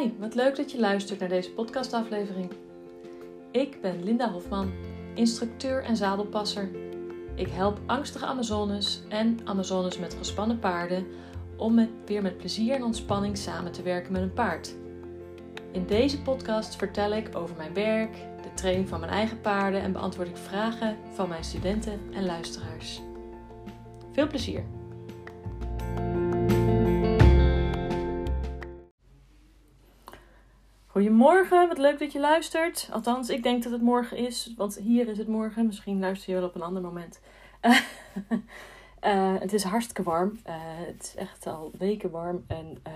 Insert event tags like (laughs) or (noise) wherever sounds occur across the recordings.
Hi, wat leuk dat je luistert naar deze podcastaflevering. Ik ben Linda Hofman, instructeur en zadelpasser. Ik help angstige Amazones en Amazones met gespannen paarden om weer met plezier en ontspanning samen te werken met een paard. In deze podcast vertel ik over mijn werk, de training van mijn eigen paarden en beantwoord ik vragen van mijn studenten en luisteraars. Veel plezier! Goedemorgen, wat leuk dat je luistert. Althans, ik denk dat het morgen is, want hier is het morgen. Misschien luister je wel op een ander moment. Uh, (laughs) het is hartstikke warm. Uh, het is echt al weken warm en uh,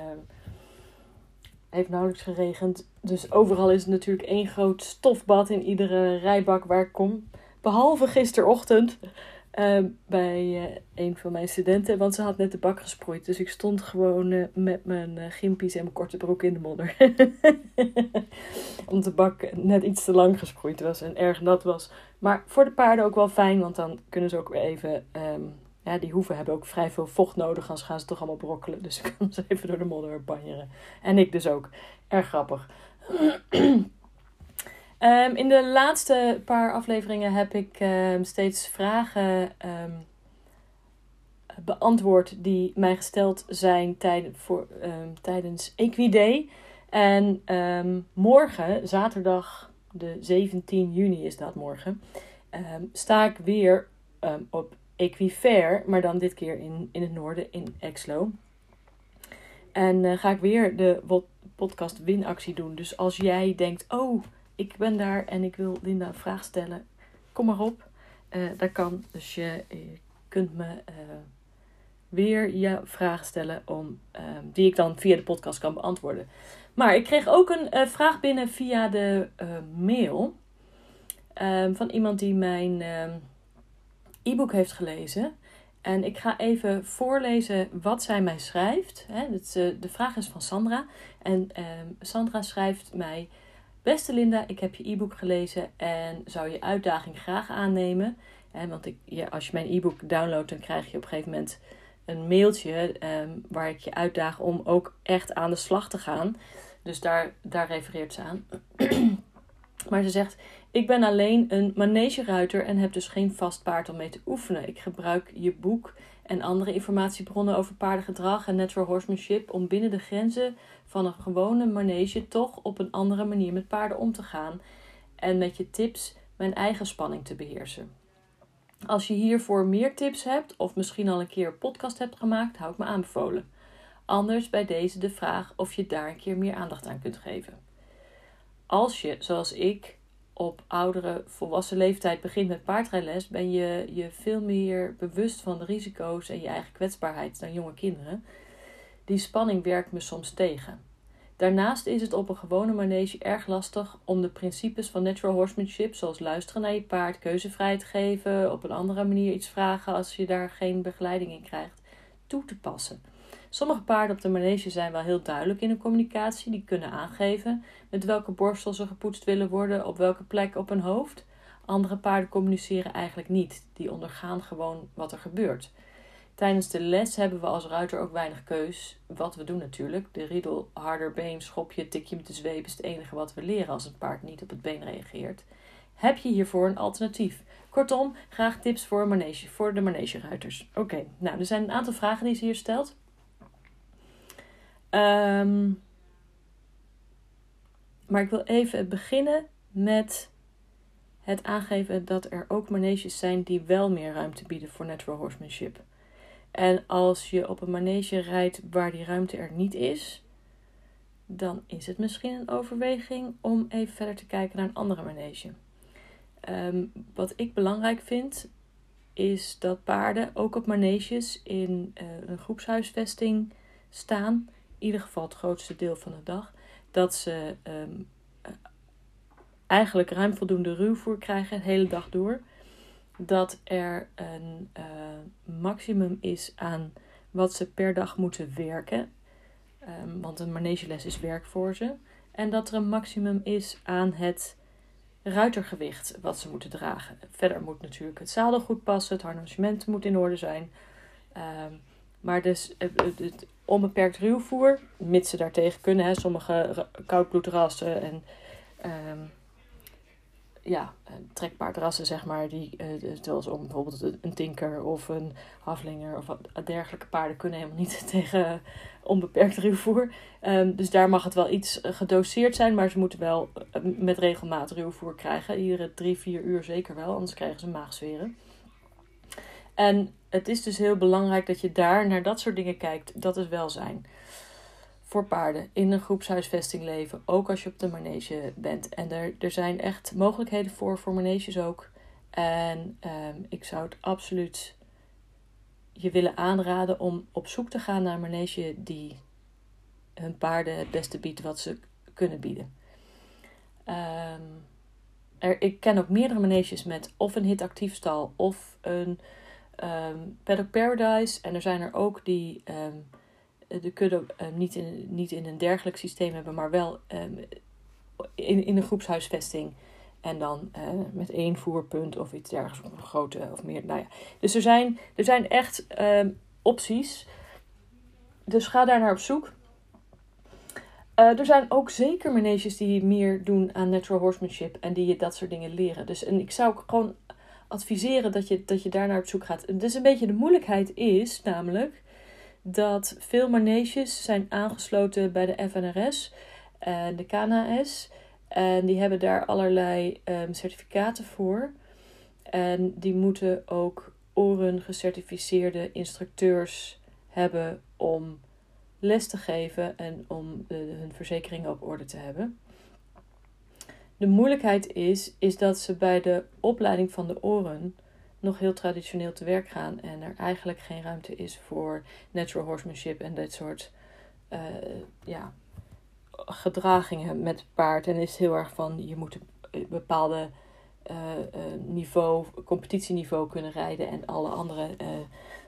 heeft nauwelijks geregend. Dus overal is het natuurlijk één groot stofbad in iedere rijbak waar ik kom. Behalve gisterochtend. Uh, bij uh, een van mijn studenten, want ze had net de bak gesproeid. Dus ik stond gewoon uh, met mijn uh, gimpies en mijn korte broek in de modder. (laughs) Omdat de bak net iets te lang gesproeid was en erg nat was. Maar voor de paarden ook wel fijn, want dan kunnen ze ook weer even... Um, ja, die hoeven hebben ook vrij veel vocht nodig, anders gaan ze toch allemaal brokkelen. Dus (laughs) ik kan ze even door de modder banjeren. En ik dus ook. Erg grappig. (clears throat) Um, in de laatste paar afleveringen heb ik um, steeds vragen um, beantwoord die mij gesteld zijn tijden voor, tijdens Equiday. En morgen, zaterdag de 17 juni is dat morgen, sta ik weer op Equifair, maar dan dit keer in, in het noorden, in Exlo. En uh, ga ik weer de podcast winactie doen. Dus als jij denkt, oh ik ben daar en ik wil Linda een vraag stellen. Kom maar op. Uh, dat kan. Dus je, je kunt me uh, weer je vragen stellen om, uh, die ik dan via de podcast kan beantwoorden. Maar ik kreeg ook een vraag binnen via de mail ehm, van iemand die mijn ehm, e-book heeft gelezen. En ik ga even voorlezen wat zij mij schrijft. Hè, de vraag is van Sandra. En ehm, Sandra schrijft mij. Beste Linda, ik heb je e-book gelezen en zou je uitdaging graag aannemen. want ik, als je mijn e-book downloadt, dan krijg je op een gegeven moment een mailtje um, waar ik je uitdaag om ook echt aan de slag te gaan. Dus daar, daar refereert ze aan. (clears throat) maar ze zegt: Ik ben alleen een manegeruiter en heb dus geen vast paard om mee te oefenen. Ik gebruik je boek en andere informatiebronnen over paardengedrag en natural horsemanship om binnen de grenzen van een gewone manege toch op een andere manier met paarden om te gaan en met je tips mijn eigen spanning te beheersen. Als je hiervoor meer tips hebt of misschien al een keer een podcast hebt gemaakt, hou ik me aanbevolen. Anders bij deze de vraag of je daar een keer meer aandacht aan kunt geven. Als je, zoals ik, op oudere volwassen leeftijd begint met paardrijles, ben je je veel meer bewust van de risico's en je eigen kwetsbaarheid dan jonge kinderen. Die spanning werkt me soms tegen. Daarnaast is het op een gewone manege erg lastig om de principes van natural horsemanship, zoals luisteren naar je paard, keuzevrijheid geven, op een andere manier iets vragen als je daar geen begeleiding in krijgt, toe te passen. Sommige paarden op de manege zijn wel heel duidelijk in hun communicatie. Die kunnen aangeven met welke borstel ze gepoetst willen worden, op welke plek op hun hoofd. Andere paarden communiceren eigenlijk niet. Die ondergaan gewoon wat er gebeurt. Tijdens de les hebben we als ruiter ook weinig keus. Wat we doen natuurlijk. De riedel, harder been, schopje, tikje met de zweep is het enige wat we leren als een paard niet op het been reageert. Heb je hiervoor een alternatief? Kortom, graag tips voor, manege, voor de manegeruiters. Oké, nou, er zijn een aantal vragen die ze hier stelt. Um, maar ik wil even beginnen met het aangeven dat er ook maneges zijn die wel meer ruimte bieden voor natural horsemanship. En als je op een manege rijdt waar die ruimte er niet is, dan is het misschien een overweging om even verder te kijken naar een andere manege. Um, wat ik belangrijk vind, is dat paarden ook op maneges in uh, een groepshuisvesting staan ieder geval het grootste deel van de dag, dat ze um, eigenlijk ruim voldoende ruwvoer krijgen de hele dag door. Dat er een uh, maximum is aan wat ze per dag moeten werken. Um, want een manegeles is werk voor ze. En dat er een maximum is aan het ruitergewicht wat ze moeten dragen. Verder moet natuurlijk het zadel goed passen, het harnassement moet in orde zijn. Um, maar dus het, het, onbeperkt ruwvoer, mits ze daartegen kunnen. Hè. Sommige koudbloedrassen en ehm, ja, trekpaardrassen, zeg maar, die, uh, zoals om bijvoorbeeld een tinker of een haflinger of dergelijke paarden kunnen helemaal niet (laughs) tegen onbeperkt ruwvoer. Um, dus daar mag het wel iets gedoseerd zijn, maar ze moeten wel eh, met regelmaat ruwvoer krijgen. Iedere drie, vier uur zeker wel, anders krijgen ze maagzweren. En het is dus heel belangrijk dat je daar naar dat soort dingen kijkt. Dat is welzijn voor paarden in een groepshuisvesting leven, ook als je op de manege bent. En er, er zijn echt mogelijkheden voor, voor maneges ook. En ehm, ik zou het absoluut je willen aanraden om op zoek te gaan naar een manege die hun paarden het beste biedt wat ze kunnen bieden. Ehm, er, ik ken ook meerdere maneges met of een hit stal of een um, Paddock Paradise. En er zijn er ook die de kudde uh, niet, in, niet in een dergelijk systeem hebben, maar wel um, in, in een groepshuisvesting. En dan uh, met één voerpunt of iets dergelijks, of grote of meer. Nou ja. Dus er zijn, er zijn echt um, opties. Dus ga daar naar op zoek. Uh, er zijn ook zeker maneges die meer doen aan natural horsemanship en die je dat soort dingen leren. Dus en ik zou gewoon adviseren dat je, dat je daar naar op zoek gaat. Dus een beetje de moeilijkheid is namelijk dat veel maneges zijn aangesloten bij de FNRS en de KNAS. En die hebben daar allerlei um, certificaten voor. En die moeten ook oren gecertificeerde instructeurs hebben om les te geven en om uh, hun verzekering op orde te hebben. De moeilijkheid is, is dat ze bij de opleiding van de oren nog heel traditioneel te werk gaan en er eigenlijk geen ruimte is voor natural horsemanship en dit soort uh, ja, gedragingen met paard. En is heel erg van je moet een bepaalde uh, niveau, competitieniveau kunnen rijden en alle andere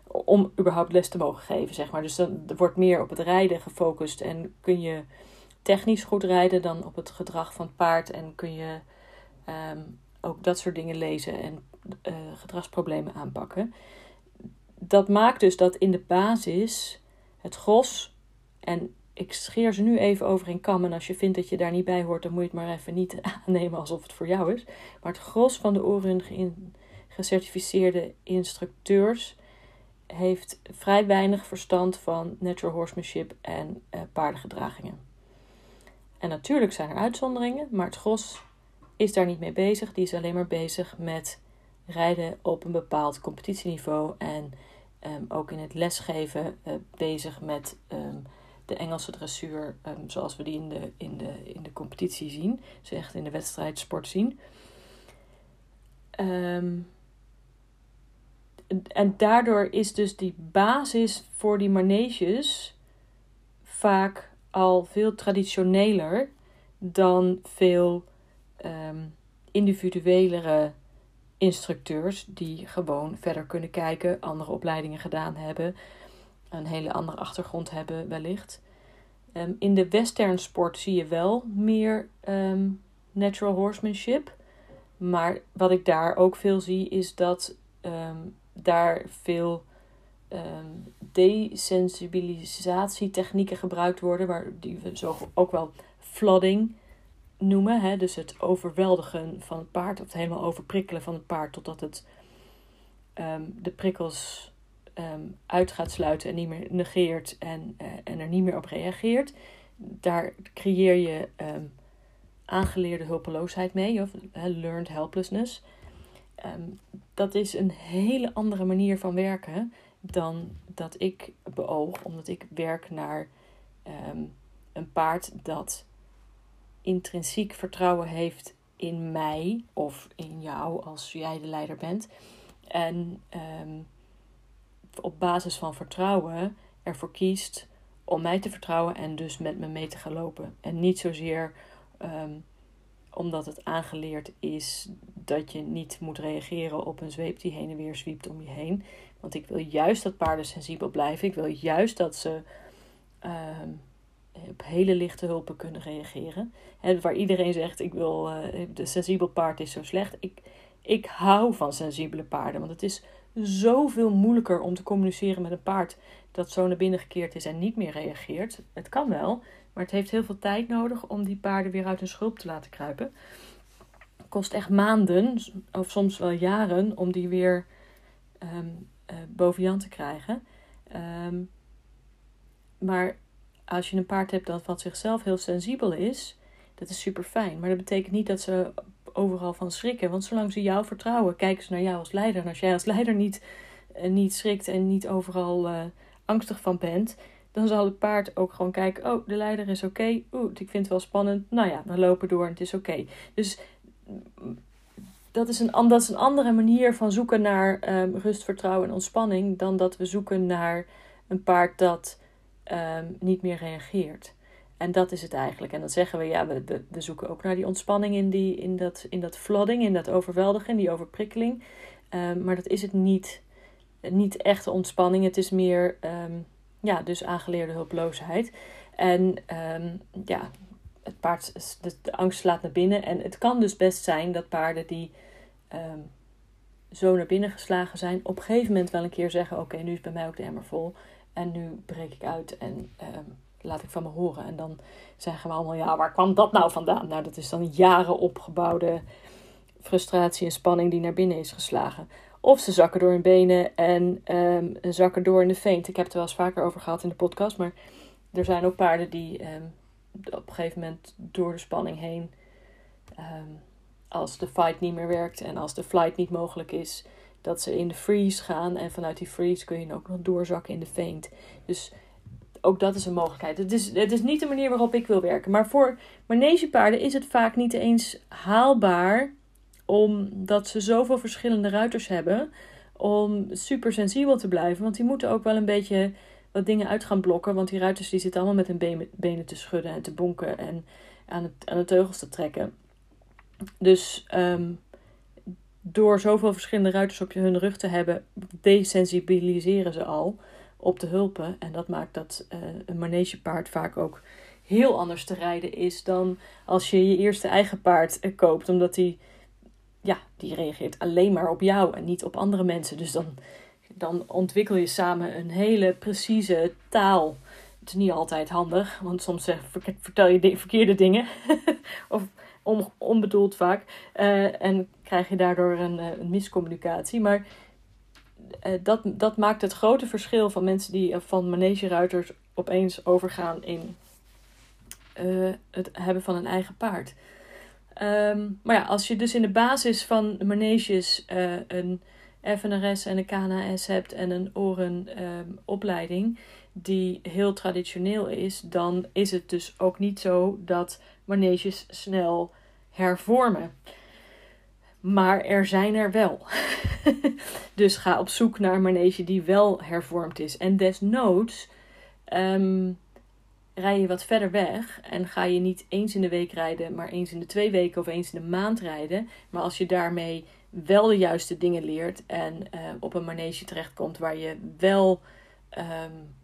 om überhaupt les te mogen geven, zeg maar. Dus dan wordt meer op het rijden gefocust en kun je technisch goed rijden dan op het gedrag van het paard en kun je um, ook dat soort dingen lezen en uh, gedragsproblemen aanpakken. Dat maakt dus dat in de basis het gros, en ik scheer ze nu even over in kam, en als je vindt dat je daar niet bij hoort, dan moet je het maar even niet (laughs) aannemen alsof het voor jou is. Maar het gros van de oren gecertificeerde instructeurs heeft vrij weinig verstand van natural horsemanship en uh, paardengedragingen. En natuurlijk zijn er uitzonderingen, maar het gros is daar niet mee bezig. Die is alleen maar bezig met rijden op een bepaald competitieniveau en um, ook in het lesgeven uh, bezig met um, de Engelse dressuur um, zoals we die in de, in de, in de competitie zien. Dus echt in de wedstrijdsport zien. en daardoor is dus die basis voor die maneges vaak al veel traditioneler dan veel um, individuelere instructeurs die gewoon verder kunnen kijken, andere opleidingen gedaan hebben, een hele andere achtergrond hebben wellicht. Um, in de western sport zie je wel meer um, natural horsemanship. Maar wat ik daar ook veel zie is dat daar veel um, desensibilisatietechnieken gebruikt worden, waar die we zo ook wel flooding noemen. Hè? Dus het overweldigen van het paard, of het helemaal overprikkelen van het paard totdat het um, de prikkels um, uit gaat sluiten en niet meer negeert en, uh, en er niet meer op reageert. Daar creëer je aangeleerde hulpeloosheid mee, of learned helplessness. dat is een hele andere manier van werken dan dat ik beoog, omdat ik werk naar een paard dat intrinsiek vertrouwen heeft in mij of in jou als jij de leider bent. En um, op basis van vertrouwen ervoor kiest om mij te vertrouwen en dus met me mee te gaan lopen. En niet zozeer um, omdat het aangeleerd is dat je niet moet reageren op een zweep die heen en weer zwiept om je heen. Want ik wil juist dat paarden sensibel blijven. Ik wil juist dat ze um, op hele lichte hulpen kunnen reageren. En waar iedereen zegt, ik wil, uh, de sensibel paard is zo slecht. Ik, ik hou van sensibele paarden, want het is zoveel moeilijker om te communiceren met een paard dat zo naar binnen gekeerd is en niet meer reageert. Het kan wel, maar het heeft heel veel tijd nodig om die paarden weer uit hun schulp te laten kruipen. Het kost echt maanden, of soms wel jaren, om die weer um, boven Jan te krijgen. Ehm, maar als je een paard hebt dat wat zichzelf heel sensibel is, dat is super fijn. Maar dat betekent niet dat ze overal van schrikken. Want zolang ze jou vertrouwen, kijken ze naar jou als leider. En als jij als leider niet, uh, niet schrikt en niet overal uh, angstig van bent, dan zal het paard ook gewoon kijken: oh, de leider is oké. Oeh, ik vind het wel spannend. Nou ja, we lopen door en het is oké. Dus dat is, een, dat een andere manier van zoeken naar um, rust, vertrouwen en ontspanning dan dat we zoeken naar een paard dat um, niet meer reageert. En dat is het eigenlijk. En dan zeggen we, ja, we, we, zoeken ook naar die ontspanning in, die, in, dat, in dat flooding, in dat overweldigen, die overprikkeling. Um, maar dat is het niet, niet echte ontspanning. Het is meer, um, ja, dus aangeleerde hulpeloosheid. En ja, het paard, de, angst slaat naar binnen. En het kan dus best zijn dat paarden die zo naar binnen geslagen zijn, op een gegeven moment wel een keer zeggen: Oké, nu is bij mij ook de emmer vol. En nu breek ik uit en laat ik van me horen. En dan zeggen we allemaal, ja, waar kwam dat nou vandaan? Nou, dat is dan jaren opgebouwde frustratie en spanning die naar binnen is geslagen. Of ze zakken door hun benen en um, zakken door in de veent. Ik heb het er wel eens vaker over gehad in de podcast. Maar er zijn ook paarden die um, op een gegeven moment door de spanning heen... Um, als de fight niet meer werkt en als de flight niet mogelijk is dat ze in de freeze gaan. En vanuit die freeze kun je ook nog doorzakken in de feint. Dus ook dat is een mogelijkheid. Het is, het is niet de manier waarop ik wil werken. Maar voor manegepaarden is het vaak niet eens haalbaar. Omdat ze zoveel verschillende ruiters hebben. Om super sensibel te blijven. Want die moeten ook wel een beetje wat dingen uit gaan blokken. Want die ruiters die zitten allemaal met hun benen te schudden en te bonken. En aan, het, aan de teugels te trekken. Dus um, door zoveel verschillende ruiters op hun rug te hebben, desensibiliseren ze al op de hulpen. En dat maakt dat uh, een manegepaard vaak ook heel anders te rijden is dan als je je eerste eigen paard uh, koopt. Omdat die, ja, die reageert alleen maar op jou en niet op andere mensen. Dus dan, dan ontwikkel je samen een hele precieze taal. Het is niet altijd handig, want soms uh, vertel je verkeerde dingen. (laughs) of on, onbedoeld vaak. En krijg je daardoor een, eh, een miscommunicatie. Maar dat, dat maakt het grote verschil van mensen die van manegeruiters opeens overgaan in het hebben van een eigen paard. Um, maar ja, als je dus in de basis van maneges een FNRS en een KNAS hebt en een orenopleiding um, die heel traditioneel is, dan is het dus ook niet zo dat maneges snel hervormen. Maar er zijn er wel. (laughs) dus ga op zoek naar een manege die wel hervormd is. En desnoods um, rij je wat verder weg en ga je niet eens in de week rijden, maar eens in de twee weken of eens in de maand rijden. Maar als je daarmee wel de juiste dingen leert en uh, op een manege terechtkomt waar je wel um,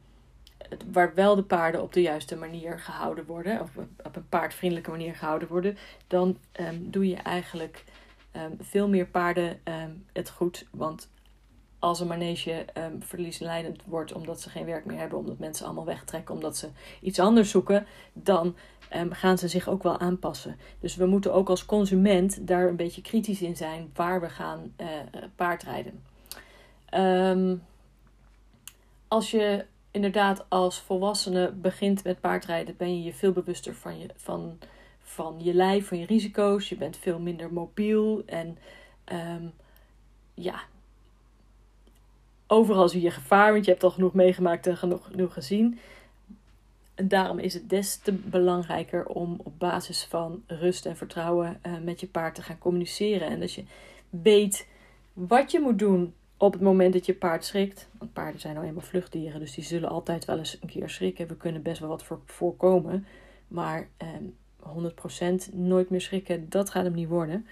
waar wel de paarden op de juiste manier gehouden worden, of op een paardvriendelijke manier gehouden worden, dan doe je eigenlijk um, veel meer paarden um, het goed. Want als een manege um, verliesleidend wordt omdat ze geen werk meer hebben, omdat mensen allemaal wegtrekken, omdat ze iets anders zoeken, dan gaan ze zich ook wel aanpassen. Dus we moeten ook als consument daar een beetje kritisch in zijn waar we gaan uh, paardrijden. als je inderdaad als volwassene begint met paardrijden, ben je je veel bewuster van je, van, van je lijf, van je risico's. Je bent veel minder mobiel en um, ja, overal zie je gevaar, want je hebt al genoeg meegemaakt en genoeg, genoeg gezien. En daarom is het des te belangrijker om op basis van rust en vertrouwen uh, met je paard te gaan communiceren. En dat je weet wat je moet doen op het moment dat je paard schrikt, want paarden zijn nou eenmaal vluchtdieren, dus die zullen altijd wel eens een keer schrikken. We kunnen best wel wat voor, voorkomen, maar eh, 100% nooit meer schrikken, dat gaat hem niet worden.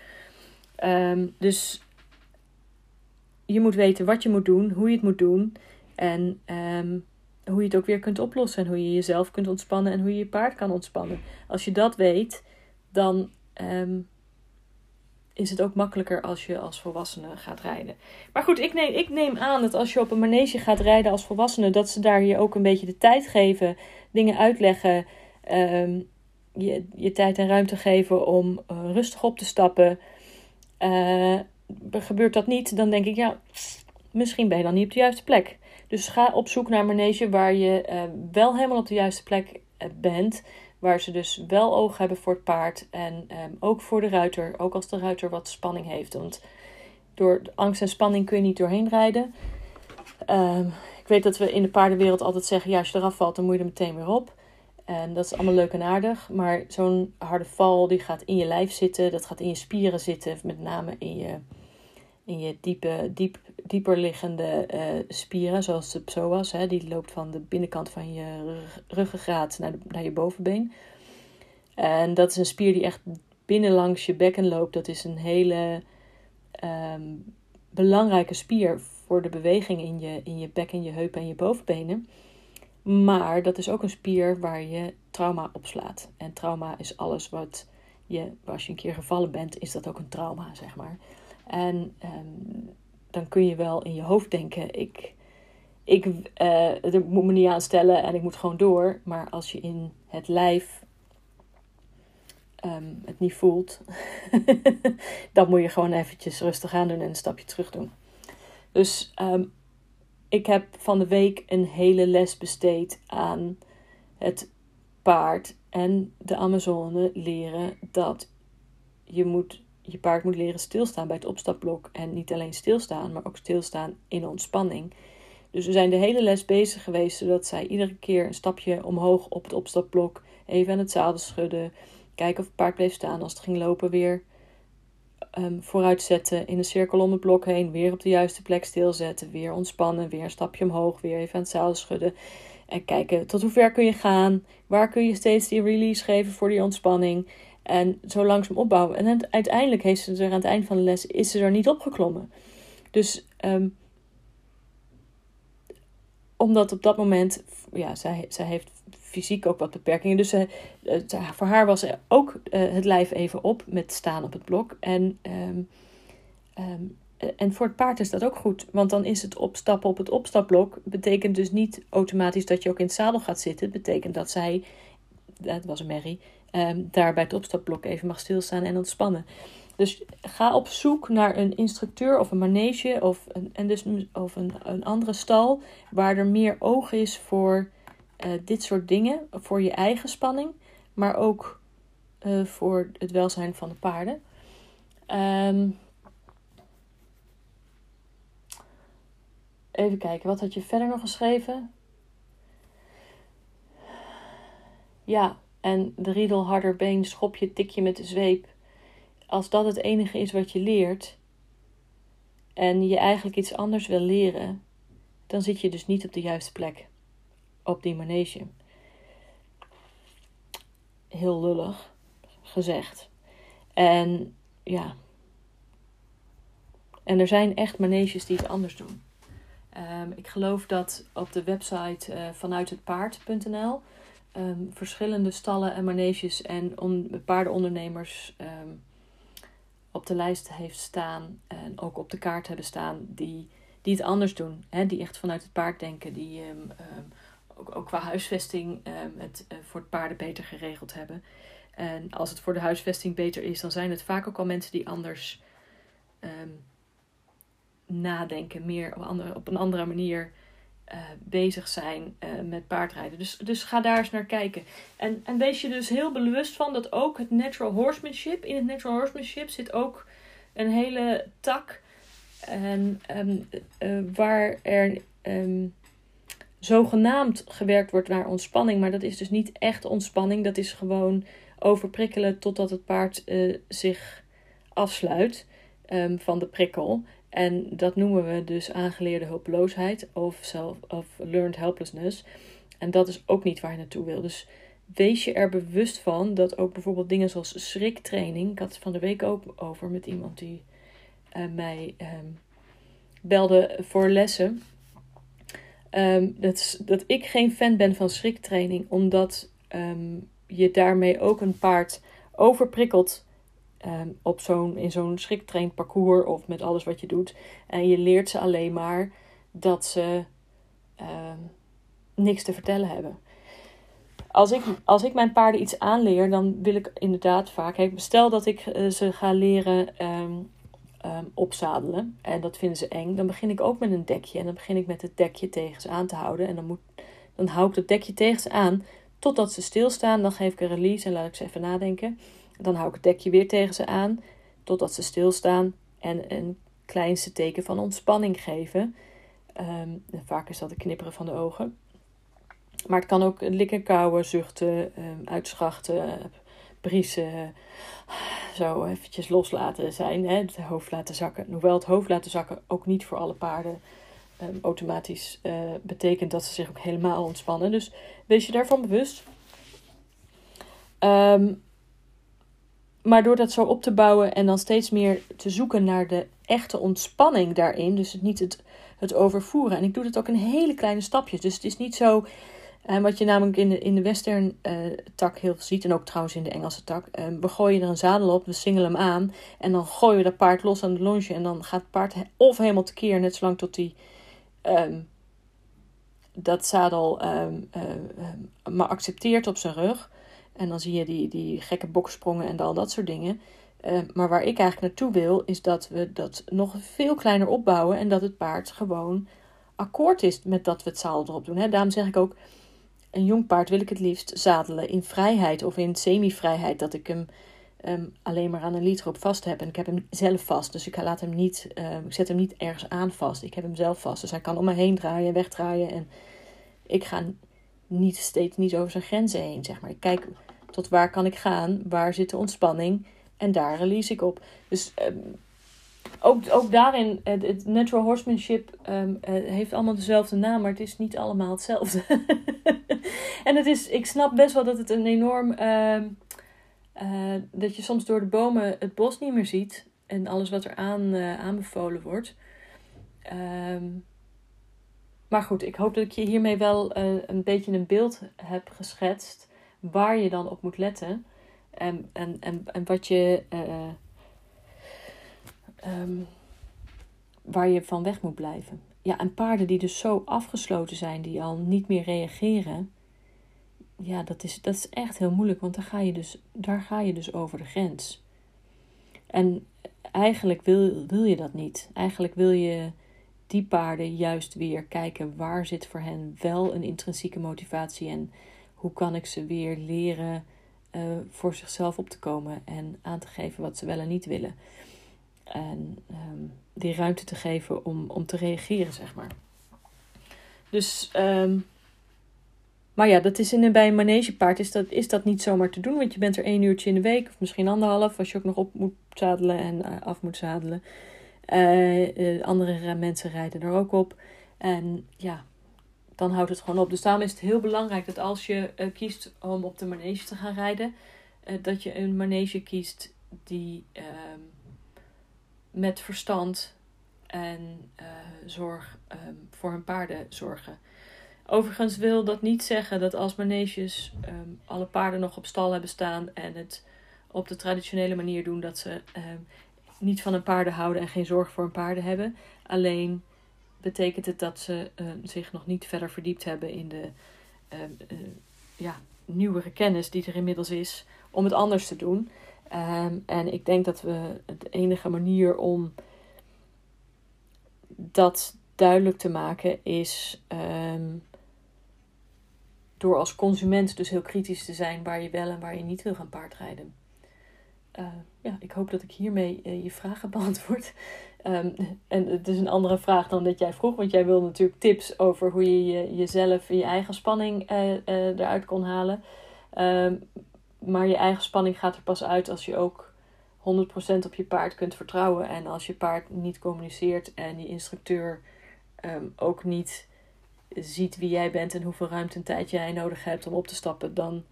Um, dus je moet weten wat je moet doen, hoe je het moet doen en um, hoe je het ook weer kunt oplossen en hoe je jezelf kunt ontspannen en hoe je je paard kan ontspannen. Als je dat weet, dan um, is het ook makkelijker als je als volwassene gaat rijden. Maar goed, ik neem, ik neem aan dat als je op een manege gaat rijden als volwassene, dat ze daar je ook een beetje de tijd geven, dingen uitleggen, je, je tijd en ruimte geven om uh, rustig op te stappen. Uh, gebeurt dat niet, dan denk ik, ja, misschien ben je dan niet op de juiste plek. Dus ga op zoek naar een manege waar je uh, wel helemaal op de juiste plek bent. Waar ze dus wel oog hebben voor het paard. En um, ook voor de ruiter. Ook als de ruiter wat spanning heeft. Want door angst en spanning kun je niet doorheen rijden. Um, ik weet dat we in de paardenwereld altijd zeggen: ja, als je eraf valt, dan moet je er meteen weer op. En dat is allemaal leuk en aardig. Maar zo'n harde val die gaat in je lijf zitten. Dat gaat in je spieren zitten. Met name in je, in je diepe, diep, dieper liggende uh, spieren. Zoals de psoas. Hè, die loopt van de binnenkant van je ruggengraat naar, naar je bovenbeen. En dat is een spier die echt binnenlangs je bekken loopt. Dat is een hele um, belangrijke spier voor de beweging in je, in je bek en je heupen en je bovenbenen. Maar dat is ook een spier waar je trauma op slaat. En trauma is alles wat je, als je een keer gevallen bent, is dat ook een trauma, zeg maar. En um, dan kun je wel in je hoofd denken: ik, ik uh, moet me niet aanstellen en ik moet gewoon door. Maar als je in het lijf um, het niet voelt, (laughs) dan moet je gewoon eventjes rustig aan doen en een stapje terug doen. Dus um, ik heb van de week een hele les besteed aan het paard en de Amazone leren dat je, moet, je paard moet leren stilstaan bij het opstapblok. En niet alleen stilstaan, maar ook stilstaan in ontspanning. Dus we zijn de hele les bezig geweest zodat zij iedere keer een stapje omhoog op het opstapblok even aan het zadel schudden. Kijken of het paard bleef staan. Als het ging lopen, weer um, vooruit zetten, in een cirkel om het blok heen, weer op de juiste plek stilzetten, weer ontspannen, weer een stapje omhoog, weer even aan het zadel schudden. En kijken tot hoe ver kun je gaan, waar kun je steeds die release geven voor die ontspanning. En zo langzaam opbouwen. En uiteindelijk heeft ze er aan het eind van de les, is ze er niet opgeklommen. Dus um, omdat op dat moment, ja, zij, zij heeft fysiek ook wat beperkingen. Dus uh, voor haar was ook uh, het lijf even op met staan op het blok. En, um, um, en voor het paard is dat ook goed. Want dan is het opstappen op het opstapblok. Betekent dus niet automatisch dat je ook in het zadel gaat zitten. Het betekent dat zij, dat was een merrie, um, daar bij het opstapblok even mag stilstaan en ontspannen. Dus ga op zoek naar een instructeur of een manege of een, en dus, of een, een andere stal waar er meer oog is voor uh, dit soort dingen. Voor je eigen spanning, maar ook uh, voor het welzijn van de paarden. Um, even kijken, wat had je verder nog geschreven? Ja, en de riedel harder been, schopje, tikje met de zweep als dat het enige is wat je leert en je eigenlijk iets anders wil leren, dan zit je dus niet op de juiste plek op die manege. Heel lullig gezegd. En ja. En er zijn echt maneges die het anders doen. Um, ik geloof dat op de website uh, vanuithetpaard.nl um, ehm, verschillende stallen en maneges en on, paardenondernemers um, op de lijst heeft staan en ook op de kaart hebben staan die, die het anders doen. Hè? Die echt vanuit het paard denken, die ook, qua huisvesting um, het uh, voor het paarden beter geregeld hebben. En als het voor de huisvesting beter is, dan zijn het vaak ook al mensen die anders um, nadenken, meer op, andere, op een andere manier uh, bezig zijn uh, met paardrijden. Dus, dus ga daar eens naar kijken. En, en wees je dus heel bewust van dat ook het natural horsemanship, in het natural horsemanship zit ook een hele tak. En, um, waar er zogenaamd gewerkt wordt naar ontspanning, maar dat is dus niet echt ontspanning. Dat is gewoon overprikkelen totdat het paard zich afsluit um, van de prikkel. En dat noemen we dus aangeleerde hulpeloosheid of, self, of learned helplessness. En dat is ook niet waar je naartoe wil. Dus wees je er bewust van dat ook bijvoorbeeld dingen zoals schriktraining. Ik had het van de week ook over met iemand die uh, mij um, belde voor lessen. Um, dat, dat ik geen fan ben van schriktraining, omdat um, je daarmee ook een paard overprikkelt ehm, op zo'n, in zo'n schriktrain parcours of met alles wat je doet. En je leert ze alleen maar dat ze ehm, niks te vertellen hebben. Als ik, als ik mijn paarden iets aanleer, dan wil ik inderdaad vaak. stel dat ik eh, ze ga leren ehm, opzadelen. En dat vinden ze eng. Dan begin ik ook met een dekje. En dan begin ik met het dekje tegen ze aan te houden. En dan, moet, dan hou ik het dekje tegen ze aan totdat ze stilstaan. Dan geef ik een release en laat ik ze even nadenken. Dan hou ik het dekje weer tegen ze aan totdat ze stilstaan. En een kleinste teken van ontspanning geven. Um, vaak is dat het knipperen van de ogen. Maar het kan ook likken, kauwen, zuchten, um, uitschachten, briesen. Zo eventjes loslaten zijn. Hè? Het hoofd laten zakken. Hoewel het hoofd laten zakken ook niet voor alle paarden um, automatisch uh, betekent dat ze zich ook helemaal ontspannen. Dus wees je daarvan bewust. Um, maar door dat zo op te bouwen en dan steeds meer te zoeken naar de echte ontspanning daarin, dus het niet het, het overvoeren. En ik doe dat ook in hele kleine stapjes. Dus het is niet zo. Uh, wat je namelijk in de, in de western uh, tak heel veel ziet, en ook trouwens in de Engelse tak. Uh, we gooien er een zadel op, we singelen hem aan. En dan gooien we dat paard los aan de longe. En dan gaat het paard of helemaal tekeer, net zolang tot hij um, dat zadel um, maar accepteert op zijn rug. En dan zie je die, die gekke boksprongen en al dat soort dingen. Maar waar ik eigenlijk naartoe wil, is dat we dat nog veel kleiner opbouwen. En dat het paard gewoon akkoord is met dat we het zadel erop doen. Daarom zeg ik ook, een jong paard wil ik het liefst zadelen in vrijheid of in semi-vrijheid. Dat ik hem um, alleen maar aan een liter op vast heb. En ik heb hem zelf vast. Dus ik laat hem niet, um, ik zet hem niet ergens aan vast. Ik heb hem zelf vast. Dus hij kan om me heen draaien en wegdraaien. En ik ga niet steeds niet over zijn grenzen heen, zeg maar. Ik kijk tot waar kan ik gaan, waar zit de ontspanning en daar release ik op. Dus um, ook, ook daarin, het, het natural horsemanship um, heeft allemaal dezelfde naam, maar het is niet allemaal hetzelfde. (laughs) en het is, ik snap best wel dat het een enorm uh, uh, dat je soms door de bomen het bos niet meer ziet en alles wat er aan, uh, aanbevolen wordt. Um, maar goed, ik hoop dat ik je hiermee wel een beetje een beeld heb geschetst waar je dan op moet letten en, en, en, en wat je, um, waar je van weg moet blijven. Ja, en paarden die dus zo afgesloten zijn, die al niet meer reageren, ja, dat is, dat is echt heel moeilijk, want daar ga, je dus, daar ga je dus over de grens. En eigenlijk wil, wil je dat niet. Eigenlijk wil je die paarden juist weer kijken waar zit voor hen wel een intrinsieke motivatie en hoe kan ik ze weer leren uh, voor zichzelf op te komen en aan te geven wat ze wel en niet willen. En um, die ruimte te geven om, om te reageren, zeg maar. Dus um, maar ja, dat is in, bij een manegepaard is dat, is dat niet zomaar te doen. Want je bent er één uurtje in de week, of misschien anderhalf, als je ook nog op moet zadelen en uh, af moet zadelen. Uh, uh, andere mensen rijden er ook op. En ja, dan houdt het gewoon op. Dus daarom is het heel belangrijk dat als je kiest om op de manege te gaan rijden, dat je een manege kiest die ehm, met verstand en zorg um, voor hun paarden zorgen. Overigens wil dat niet zeggen dat als maneges um, alle paarden nog op stal hebben staan en het op de traditionele manier doen, dat ze um, niet van hun paarden houden en geen zorg voor hun paarden hebben. Alleen betekent het dat ze zich nog niet verder verdiept hebben in de uh, ja, nieuwere kennis die er inmiddels is om het anders te doen. Um, en ik denk dat we de enige manier om dat duidelijk te maken is door als consument dus heel kritisch te zijn waar je wel en waar je niet wil gaan paardrijden. Uh, ja, ik hoop dat ik hiermee uh, je vragen (laughs) beantwoord. En het is een andere vraag dan dat jij vroeg, want jij wil natuurlijk tips over hoe je, je jezelf je eigen spanning uh, eruit kon halen. Maar je eigen spanning gaat er pas uit als je ook 100% op je paard kunt vertrouwen. En als je paard niet communiceert en die instructeur um, ook niet ziet wie jij bent en hoeveel ruimte en tijd jij nodig hebt om op te stappen, dan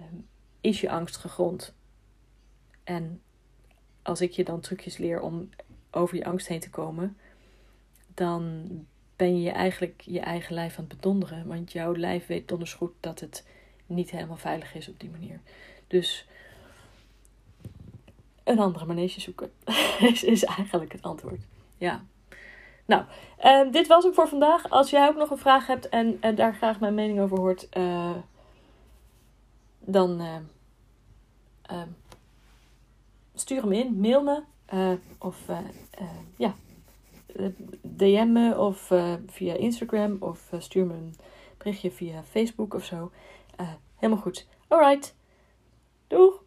um, is je angst gegrond. En als ik je dan trucjes leer om over je angst heen te komen, dan ben je eigenlijk je eigen lijf aan het bedonderen. Want jouw lijf weet donders goed dat het niet helemaal veilig is op die manier. Dus een andere manege zoeken. (laughs) is, eigenlijk het antwoord. Ja. Nou, uh, dit was het voor vandaag. Als jij ook nog een vraag hebt en, en daar graag mijn mening over hoort, uh, dan uh, stuur hem in, mail me of ja, DM me of via Instagram of stuur me een berichtje via Facebook of zo. Helemaal goed. Alright. Doeg!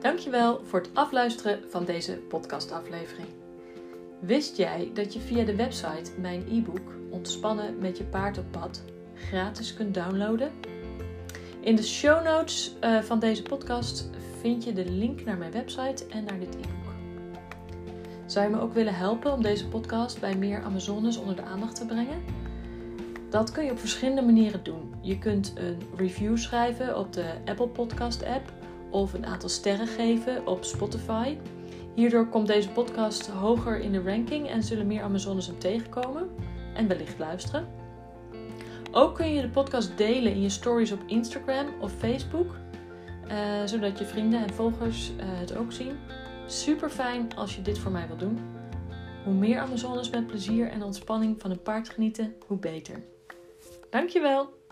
Dankjewel voor het afluisteren van deze podcastaflevering. Wist jij dat je via de website mijn e-book Ontspannen met je paard op pad gratis kunt downloaden? In de show notes uh, van deze podcast vind je de link naar mijn website en naar dit e-book. Zou je me ook willen helpen om deze podcast bij meer Amazones onder de aandacht te brengen? Dat kun je op verschillende manieren doen. Je kunt een review schrijven op de Apple Podcast app of een aantal sterren geven op Spotify. Hierdoor komt deze podcast hoger in de ranking en zullen meer Amazones hem tegenkomen en wellicht luisteren. Ook kun je de podcast delen in je stories op Instagram of Facebook, uh, zodat je vrienden en volgers uh, het ook zien. Super fijn als je dit voor mij wilt doen. Hoe meer Amazones met plezier en ontspanning van een paard genieten, hoe beter. Dankjewel!